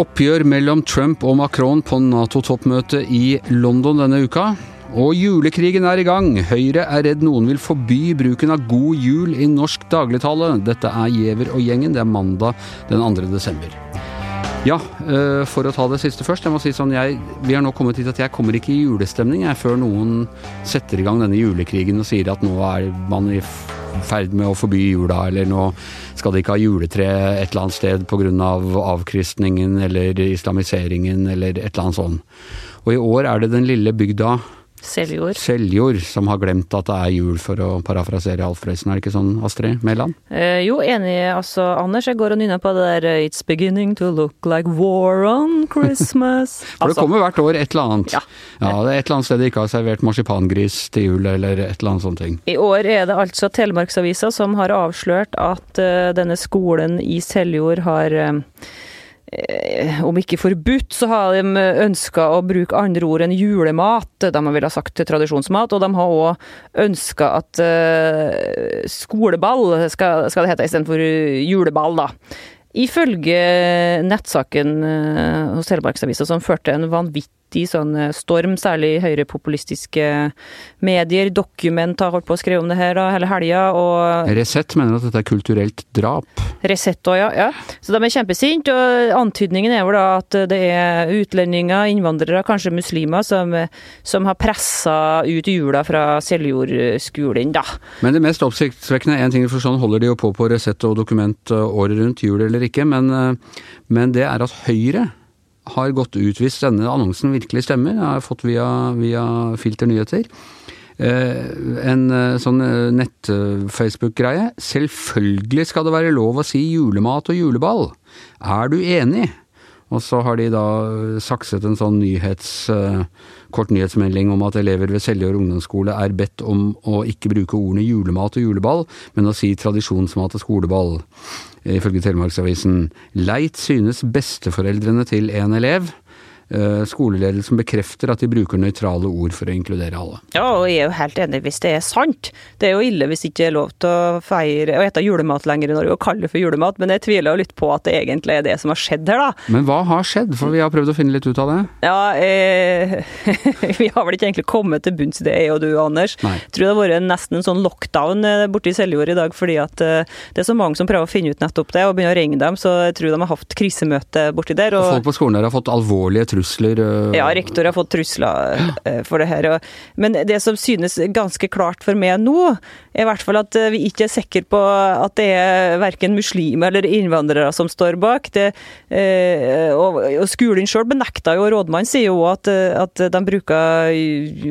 Oppgjør mellom Trump og Macron på Nato-toppmøtet i London denne uka. Og julekrigen er i gang. Høyre er redd noen vil forby bruken av god jul i norsk dagligtale. Dette er Giæver og gjengen. Det er mandag den 2. desember. Ja, øh, for å ta det siste først. Jeg må si sånn, jeg, Vi har nå kommet hit at jeg kommer ikke i julestemning jeg, før noen setter i gang denne julekrigen og sier at nå er man i ferd med å forby jula, eller nå skal de ikke ha juletre et eller annet sted pga. Av avkristningen eller islamiseringen eller et eller annet sånt. Og i år er det den lille bygda Seljord. Seljord som har glemt at det er jul, for å parafrasere Alf Prøysen. Er det ikke sånn, Astrid Mæland? Eh, jo, enig, altså, Anders. Jeg går og nynner på det der eh, It's beginning to look like war on Christmas. for det altså, kommer hvert år et eller annet. Ja. ja. Det er et eller annet sted de ikke har servert marsipangris til jul, eller et eller annet sånt ting. I år er det altså Telemarksavisa som har avslørt at uh, denne skolen i Seljord har eh, om ikke forbudt, så har de ønska å bruke andre ord enn julemat. De vel ha sagt tradisjonsmat, og de har òg ønska at uh, skoleball skal, skal det hete istedenfor juleball, da. Ifølge nettsaken eh, hos Telemarksavisa, som førte en vanvittig sånn eh, storm, særlig i høyrepopulistiske medier. Dokument har holdt på å skrive om det her da, hele helga, og Resett mener at dette er kulturelt drap. Resett òg, ja, ja. Så de er kjempesinte, og antydningen er vel da at det er utlendinger, innvandrere, kanskje muslimer, som, som har pressa ut jula fra Seljord-skolen, da. Men det mest oppsiktsvekkende en ting, for sånn holder de jo på på Resett og dokument eh, året rundt, jul eller ikke, men, eh, men det er at Høyre har gått ut hvis denne annonsen virkelig stemmer. Jeg har fått via, via Filter nyheter. Eh, en eh, sånn eh, nett-Facebook-greie. Selvfølgelig skal det være lov å si julemat og juleball. Er du enig? Og så har de da sakset en sånn nyhets, eh, kort nyhetsmelding om at elever ved Seljord ungdomsskole er bedt om å ikke bruke ordene julemat og juleball, men å si tradisjonsmat og skoleball. Ifølge Telemarksavisen. Leit synes besteforeldrene til en elev. Eh, Skoleledelsen bekrefter at de bruker nøytrale ord for å inkludere alle. Ja, og jeg er jo helt enig hvis det er sant. Det er jo ille hvis ikke det er lov til å feire og ete julemat lenger i Norge og kalle det for julemat, men jeg tviler jo litt på at det egentlig er det som har skjedd her, da. Men hva har skjedd? For vi har prøvd å finne litt ut av det. Ja, eh, vi har vel ikke egentlig kommet til bunns i det, jeg og du, Anders. Nei. Jeg tror det har vært nesten en sånn lockdown eh, borte i Seljord i dag, fordi at eh, det er så mange som prøver å finne ut nettopp det, og begynner å ringe dem, så jeg tror de har hatt krisemøte borti der. Og og folk på skolen der har fått alvorlige trusler. Øh, Ja, rektor har fått trusler eh, for det her. Men det som synes ganske klart for meg nå, er i hvert fall at eh, vi ikke er sikre på at det er verken muslimer eller innvandrere som står bak. Det, eh, og, skolen sjøl benekta jo, og rådmannen sier jo at, eh, at de bruker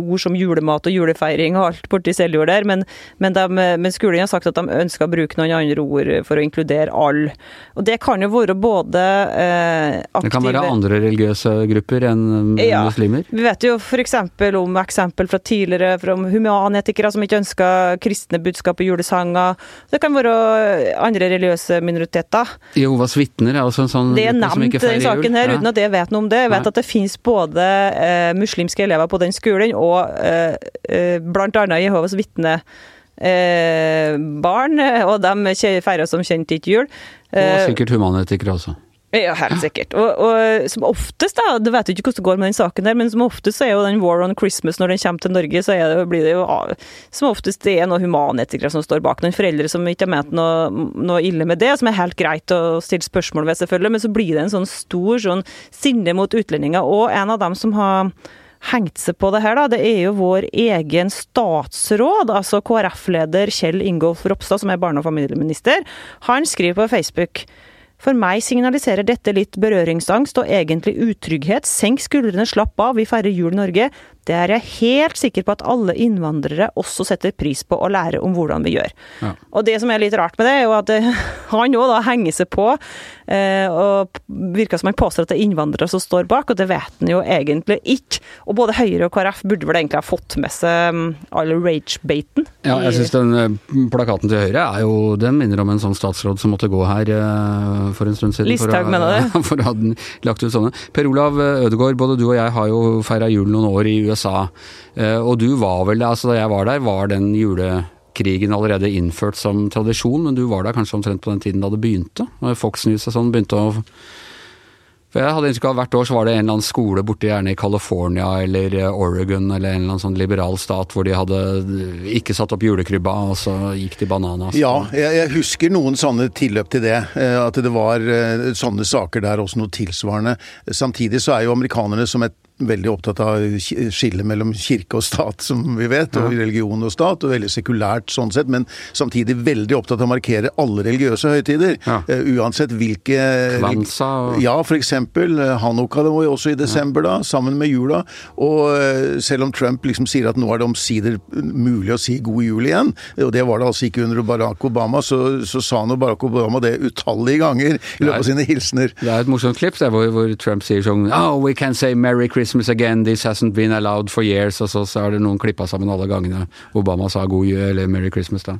ord som julemat og julefeiring og alt borti Seljord der, men, men, de, men skolen har sagt at de ønsker å bruke noen andre ord for å inkludere alle. Og det kan jo være både eh, aktive Det kan være andre religiøse grupper enn Ja. muslimer. Vi vet jo f.eks. om eksempel fra tidligere fra humanetikere som ikke ønska kristne budskap i julesanger. Det kan være andre religiøse minoriteter. Jehovas vitner er også en sånn Det er nevnt i saken her, Ja. uten at jeg vet noe om det. Jeg vet Nei. at det finnes både eh, muslimske elever på den skolen og eh, eh, annet Jehovas vitner. Eh, barn, og de feirer som kjent ikke jul. Og Eh, sikkert humanetikere også. Ja, helt sikkert. Og, og som oftest, da, du vet jo ikke hvordan det går med den saken der, men som oftest så er jo den War on Christmas når den kommer til Norge, så det, blir det jo av... som oftest det er noen humanetikere som står bak. Noen foreldre som ikke har ment noe, noe ille med det, som er helt greit å stille spørsmål ved, selvfølgelig, men så blir det en sånn stor sånn sinne mot utlendinger. Og en av dem som har hengt seg på det her, da, det er jo vår egen statsråd, altså KrF-leder Kjell Ingolf Ropstad, som er barne- og familieminister. Han skriver på Facebook for meg signaliserer dette litt berøringsangst og egentlig utrygghet. Senk skuldrene, slapp av, vi feirer jul Norge. Det er jeg helt sikker på at alle innvandrere også setter pris på å lære om hvordan vi gjør. Ja. Og det som er litt rart med det, er jo at eh, han òg da henger seg på, eh, og virker som han påstår at det er innvandrere som står bak, og det vet han jo egentlig ikke. Og både Høyre og KrF burde vel egentlig ha fått med seg all alle rage-baiten. Ja, jeg syns den eh, plakaten til Høyre er jo Den minner om en sånn statsråd som måtte gå her for en stund siden. Listhaug, mener du? For å ha den- lagt ut sånne. Per Olav Ødegaard, både du og jeg har jo feira jul noen år i USA USA. Eh, og du var vel altså Da jeg var der, var den julekrigen allerede innført som tradisjon, men du var der kanskje omtrent på den tiden da det begynte? Fox News og sånn begynte å for jeg hadde inntrykk av hvert år så var det en eller annen skole borte gjerne i California eller eh, Oregon eller en eller annen sånn liberal stat hvor de hadde ikke satt opp julekrybba, og så gikk de bananas. Ja, jeg, husker noen sånne tilløp til det. eh, At det var eh, sånne saker der, også noe tilsvarende. Samtidig så er jo amerikanerne som et veldig opptatt av ki- skillet mellom kirke og stat, som vi vet, og religion og stat, og veldig sekulært sånn sett, men samtidig veldig opptatt av å markere alle religiøse høytider. Ja. eh, Uansett hvilke Kvansa og- Ja, eksempel. eh, Hanukka det var jo også i desember da, sammen med jula. Og eh, selv om Trump liksom sier at nå er det omsider mulig å si god jul igjen, og det var det altså ikke under Barack Obama, så, så sa nå Barack Obama det utallige ganger i løpet av sine hilsener. Det er et morsomt klipp der hvor, hvor Trump sier sånn Oh, we can say Merry Christmas again, this hasn't been allowed for years. Og så, så er det noen klippa sammen alle gangene Obama sa god jul eller Merry Christmas da.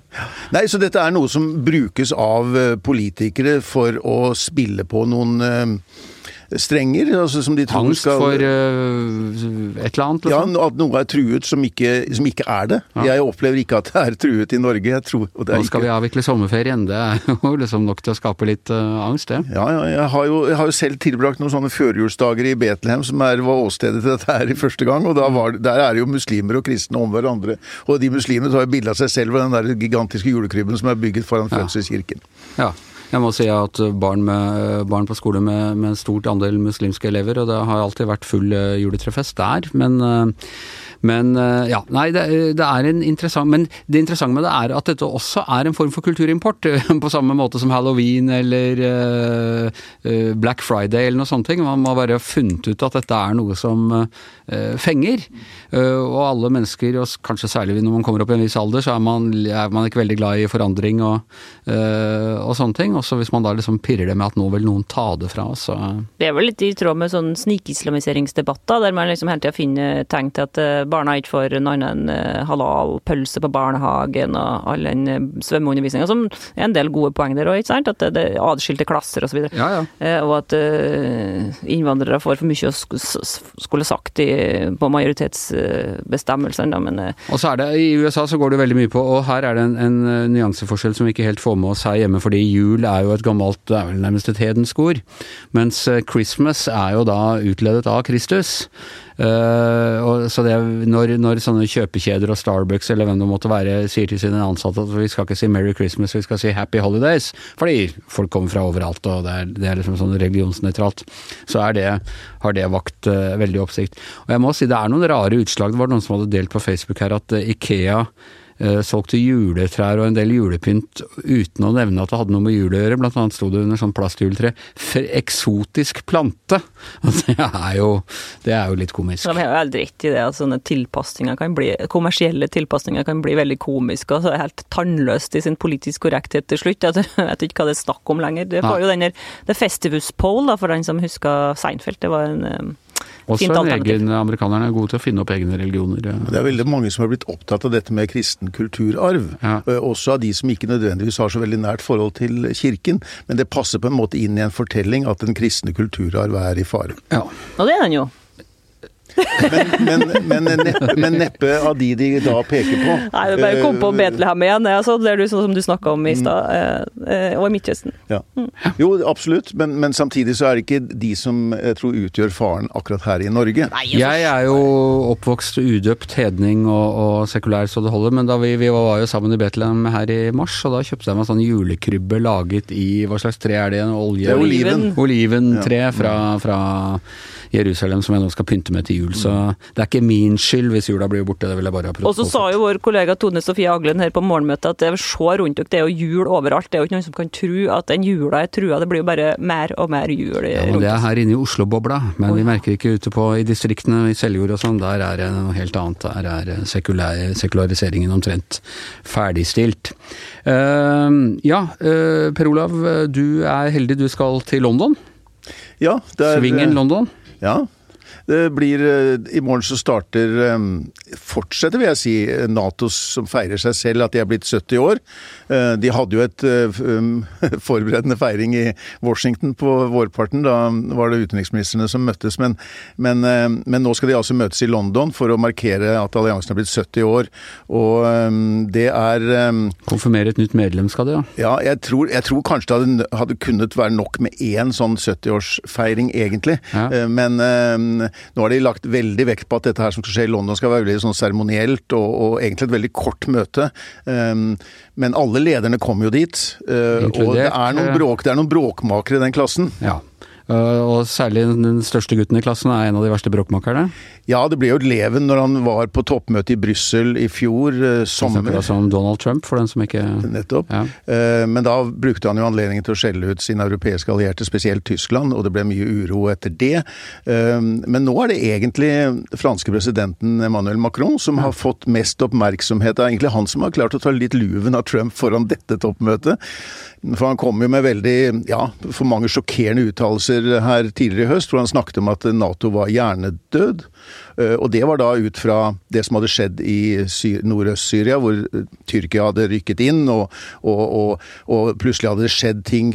Nei, så dette er noe som brukes av eh, politikere for å spille på noen eh, strenger, altså som de tror Angst skal for uh, et eller annet, Ja, liksom? at noe er truet som ikke, som ikke er det. Jeg opplever ikke at det er truet i Norge. Jeg tror, Nå skal ikke... vi avvikle sommerferien. Det er jo liksom nok til å skape litt uh, angst, det. Ja, ja, jeg har, jo, jeg har jo selv tilbrakt noen sånne førjulsdager i Betlehem, som er, var åstedet til dette her i første gang. og var, Der er det jo muslimer og kristne om hverandre. Og de muslimene tar jo bilde av seg selv og den der gigantiske julekrybben som er bygget foran fødselskirken. Ja. Jeg må si at barn, med, barn på skole med, med en stort andel muslimske elever, og det har alltid vært full øh, juletrefest der, men øh, men øh, ja, nei, det, det er en interessant Men det interessante med det er at dette også er en form for kulturimport. På samme måte som halloween eller øh, Black Friday eller noe sånt. Man må bare ha funnet ut at dette er noe som fenger. Og alle mennesker, og kanskje særlig når man kommer opp i en viss alder, så er man, er man ikke veldig glad i forandring og, og sånne ting. Også hvis man da liksom pirrer det med at nå vil noen ta det fra oss. Det er vel litt i tråd med sånn snikislamiseringsdebatter, der man liksom hele tida finner tegn til at eh, barna ikke får en annen enn halal pølse på barnehagen og all den eh, svømmeundervisninga, som er en del gode poeng der òg, ikke sant? At det, det er adskilte klasser osv. ja, ja. Eh, Og at eh, innvandrere får for mye å skulle sagt i, på majoritetsbestemmelsene, men eh, Og så er det, I USA så går det veldig mye på, og her er det en, en eh, nyanseforskjell som vi ikke helt får med oss her hjemme, fordi jul er jo et gammelt, det er vel nærmest et hedensk ord, mens eh, Christmas er jo da utledet av Kristus. Og så det, når, når sånne kjøpekjeder og Starbucks eller hvem det måtte være sier til sine ansatte at vi skal ikke si Merry Christmas, vi skal si Happy Holidays, fordi folk kommer fra overalt og det er, det er liksom sånn religionsnøytralt, så det, har det vakt uh, veldig oppsikt. Og jeg må si det er noen rare utslag, det var noen som hadde delt på Facebook her at eh, Ikea solgte juletrær og en del julepynt uten å nevne at det hadde noe med jul å gjøre. Blant annet sto det under sånn plastjuletre eksotisk plante'. Og det er jo, det er jo litt komisk. de har jo helt rett i det at sånne tilpasninger kan bli, kommersielle tilpasninger kan bli veldig komiske og så helt tannløst i sin politisk korrekthet til slutt. Jeg vet ikke hva det er snakk om lenger. Det var jo den der The Festivus Pole, da, for den som husker Seinfeld. Det var en eh, Også en egen, Amerikanerne er gode til å finne opp egne religioner. Det er veldig mange som har blitt opptatt av dette med kristen kulturarv. Ja. Eh, Også av de som ikke nødvendigvis har så veldig nært forhold til kirken. Men det passer på en måte inn i en fortelling at den kristne kulturarv er i fare. Ja. Og det er den jo. Men, men, men, neppe, men neppe av de de da peker på. Nei, det bare kom på Eh, Betlehem igjen. Altså, det er du, sånn som du snakka om i stad. eh, eh, Og i Midtøsten. Ja. Jo, absolutt, men, men samtidig så er det ikke de som jeg tror utgjør faren akkurat her i Norge. Jeg er jo oppvokst udøpt hedning og, og sekulær så det holder, men da vi, vi var jo sammen i Betlehem her i mars, og da kjøpte jeg meg sånn julekrybbe laget i Hva slags tre er det? En olje? Det er oliven. Oliventre fra, fra Jerusalem som jeg nå skal pynte med til jul, så det er ikke min skyld hvis jula blir borte, det vil jeg bare ha Og så sa jo vår kollega Tone Sofie Aglen her på morgenmøtet at det er så rundt dere, det er jo jul overalt. Det er jo ikke noen som kan tro at den jula er trua. Det blir jo bare mer og mer jul Ja, men Det er her inne i Oslo-bobla, men vi merker ikke ute på i distriktene, i Seljord og sånn, der er det noe helt annet. Der er sekulær, sekulariseringen omtrent ferdigstilt. Uh, ja, uh, Per Olav, du er heldig du skal til London. Ja, det er, Svingen London. Ja. Det blir I morgen så starter Fortsetter, vil jeg si, Nato som feirer seg selv at de er blitt 70 år. De hadde jo et forberedende feiring i Washington på vårparten. Da var det utenriksministrene som møttes. Men, men, men nå skal de altså møtes i London for å markere at alliansen er blitt 70 år. Og det er Konfirmere et nytt medlem skal det, ja? Ja, jeg tror, jeg tror kanskje det hadde, hadde kunnet være nok med én sånn 70-årsfeiring, egentlig. Ja. Eh, men um, nå har de lagt veldig vekt på at dette her som skal skje i London skal være veldig sånn seremonielt, og, og, egentlig et veldig kort møte. Um, men alle lederne kommer jo dit. Uh, og det er, noen bråk, det er noen bråkmakere i den klassen. Ja. Eh, og særlig den største gutten i klassen er en av de verste bråkmakerne? Ja, det ble jo leven når han var på toppmøte i Brussel i fjor eh, sommer. Altså om Donald Trump, for den som ikke Nettopp. Ja. Eh, men da brukte han jo anledningen til å skjelle ut sine europeiske allierte, spesielt Tyskland, og det ble mye uro etter det. Men nå er det egentlig franske presidenten Emmanuel Macron som ja. har fått mest oppmerksomhet. Det er egentlig han som har klart å ta litt luven av Trump foran dette toppmøtet. For han kom jo med veldig, ja, for mange sjokkerende uttalelser her tidligere i høst, hvor han snakket om at Nato var hjernedød. Eh, og det var da ut fra det som hadde skjedd i Nordøst-Syria, hvor eh, Tyrkia hadde rykket inn, og, og, og, og plutselig hadde det skjedd ting.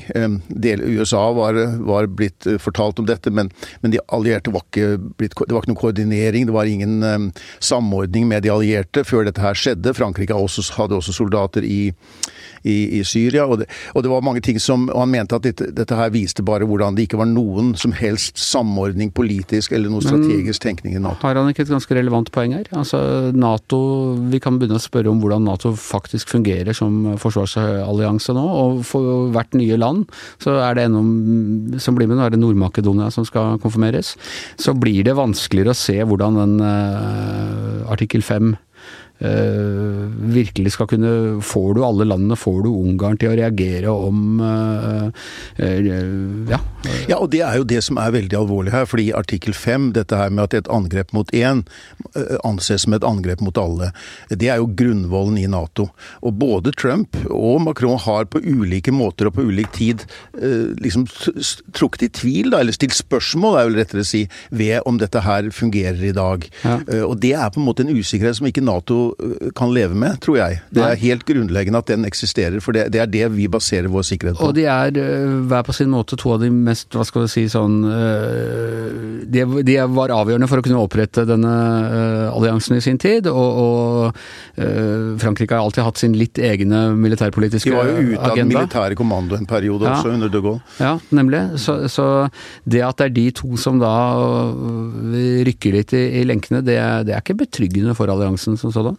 Del, USA var, var, blitt eh, fortalt om dette, men, men de allierte var ikke blitt Det var ikke noen koordinering, det var ingen samordning med de allierte før dette her skjedde. Frankrike hadde også soldater i i, i Syria. Det, og det, var mange ting som og Han mente at dette, dette, her viste bare hvordan det ikke var noen som helst samordning politisk eller noe strategisk tenkning i Nato. Har han ikke et ganske relevant poeng her? Altså Nato, Vi kan begynne å spørre om hvordan Nato faktisk fungerer som forsvarsallianse nå. Og for hvert nye land så er det enda som blir med, nå er det Nord-Makedonia som skal konfirmeres. Så blir det vanskeligere å se hvordan den uh, artikkel 5 Uh, virkelig skal kunne Får du alle landene, får du Ungarn til å reagere om uh, uh, ja. ja, og det er jo det som er veldig alvorlig her. fordi artikkel 5, dette her med at et angrep mot én anses som et angrep mot alle, det er jo grunnvollen i Nato. Og både Trump og Macron har på ulike måter og på ulik tid liksom trukket i tvil, da, eller stilt spørsmål, er vel rettere å si, ved om dette her fungerer i dag. Ja. Og det er på en måte en usikkerhet som ikke Nato kan leve med, tror jeg. Det er helt grunnleggende at den eksisterer, for det, det, er det vi baserer vår sikkerhet på. Og de er eh, hver på sin måte to av de mest, hva skal vi si, sånn eh, De, de var avgjørende for å kunne opprette denne eh, alliansen i sin tid, og, og Frankrike har alltid hatt sin litt egne militærpolitiske agenda. De var jo ute av den militære kommando en periode ja. også, under de Gaulle. Ja, nemlig. Så, så, det at det er de to som da rykker litt i, i lenkene, det, det er ikke betryggende for alliansen som sådan?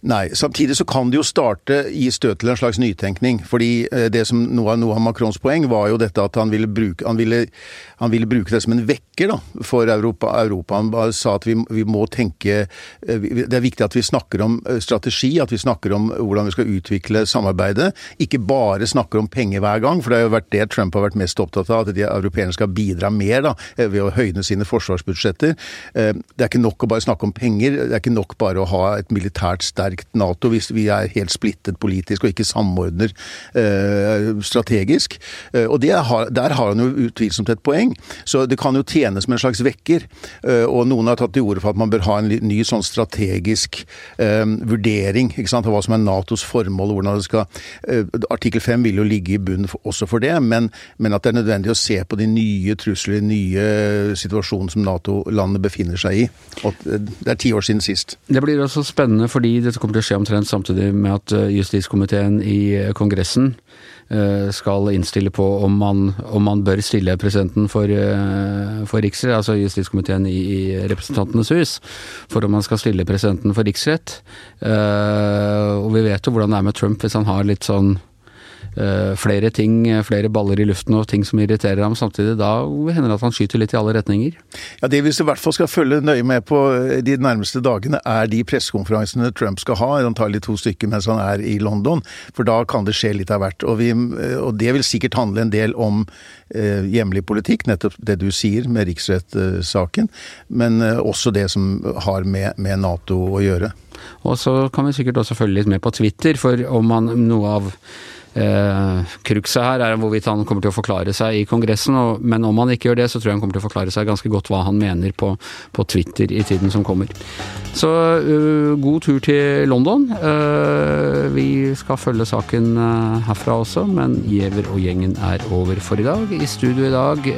Nei. Samtidig så kan det jo starte i støt til en slags nytenkning. fordi eh, det som noe av, noe av Macrons poeng var jo dette at han ville bruke, han ville, han ville bruke det som en vekker da, for Europa. Europa. Han sa at vi, vi, må tenke eh, Det er viktig at vi snakker om eh, strategi, at vi snakker om hvordan vi skal utvikle samarbeidet. Ikke bare snakker om penger hver gang, for det har jo vært det Trump har vært mest opptatt av. At de europeerne skal bidra mer da, ved å høyne sine forsvarsbudsjetter. Det er ikke nok å bare snakke om penger. Det er ikke nok bare å ha et militært sterkt sterkt Nato hvis vi er helt splittet politisk og ikke samordner eh, strategisk. Eh, og har, Der har han jo utvilsomt et poeng. Så det kan jo tjene som en slags vekker. Eh, og noen har tatt til orde for at man bør ha en ny sånn strategisk eh, vurdering ikke sant, av hva som er Natos formål. hvordan det skal... Eh, artikkel 5 vil jo ligge i bunnen også for det, men, men, at det er nødvendig å se på de nye trusler, nye situasjonen som Nato-landet befinner seg i. Og eh, det er ti år siden sist. Det blir også spennende fordi det dette kommer til å skje omtrent samtidig med at eh, justiskomiteen i eh, Kongressen eh, skal innstille på om man, om man bør stille presidenten for, for riksrett, altså justiskomiteen i, i Representantenes hus, for om man skal stille presidenten for riksrett. Og vi vet jo hvordan det er med Trump hvis han har litt sånn flere ting, flere baller i luften og ting som irriterer ham samtidig, da hender det at han skyter litt i alle retninger. Ja, Det vi i hvert fall skal følge nøye med på eh, de nærmeste dagene, er de pressekonferansene Trump skal ha, antagelig to stykker mens han er i London. For da kan det skje litt av hvert. Og, vi, eh, og det vil sikkert handle en del om eh, hjemlig politikk, nettopp det du sier med riksrettssaken, men eh, også det som har med, med Nato å gjøre. Og så kan vi sikkert også følge litt med på Twitter, for om han noe av eh, Cruxet her er hvorvidt han kommer til å forklare seg i Kongressen, og, men om han ikke gjør det, så tror jeg han kommer til å forklare seg ganske godt hva han mener på, på Twitter i tiden som kommer. Så uh, god tur til London. Uh, vi skal følge saken uh, herfra også, men Giæver og gjengen er over for i dag. I studio i dag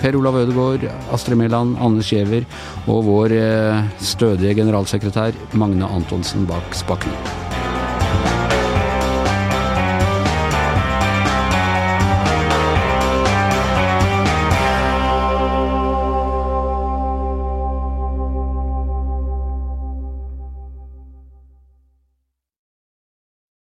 Per Olav Ødegaard, Astrid Mæland, Anders Giæver og vår stødige generalsekretær Magne Antonsen bak spakene.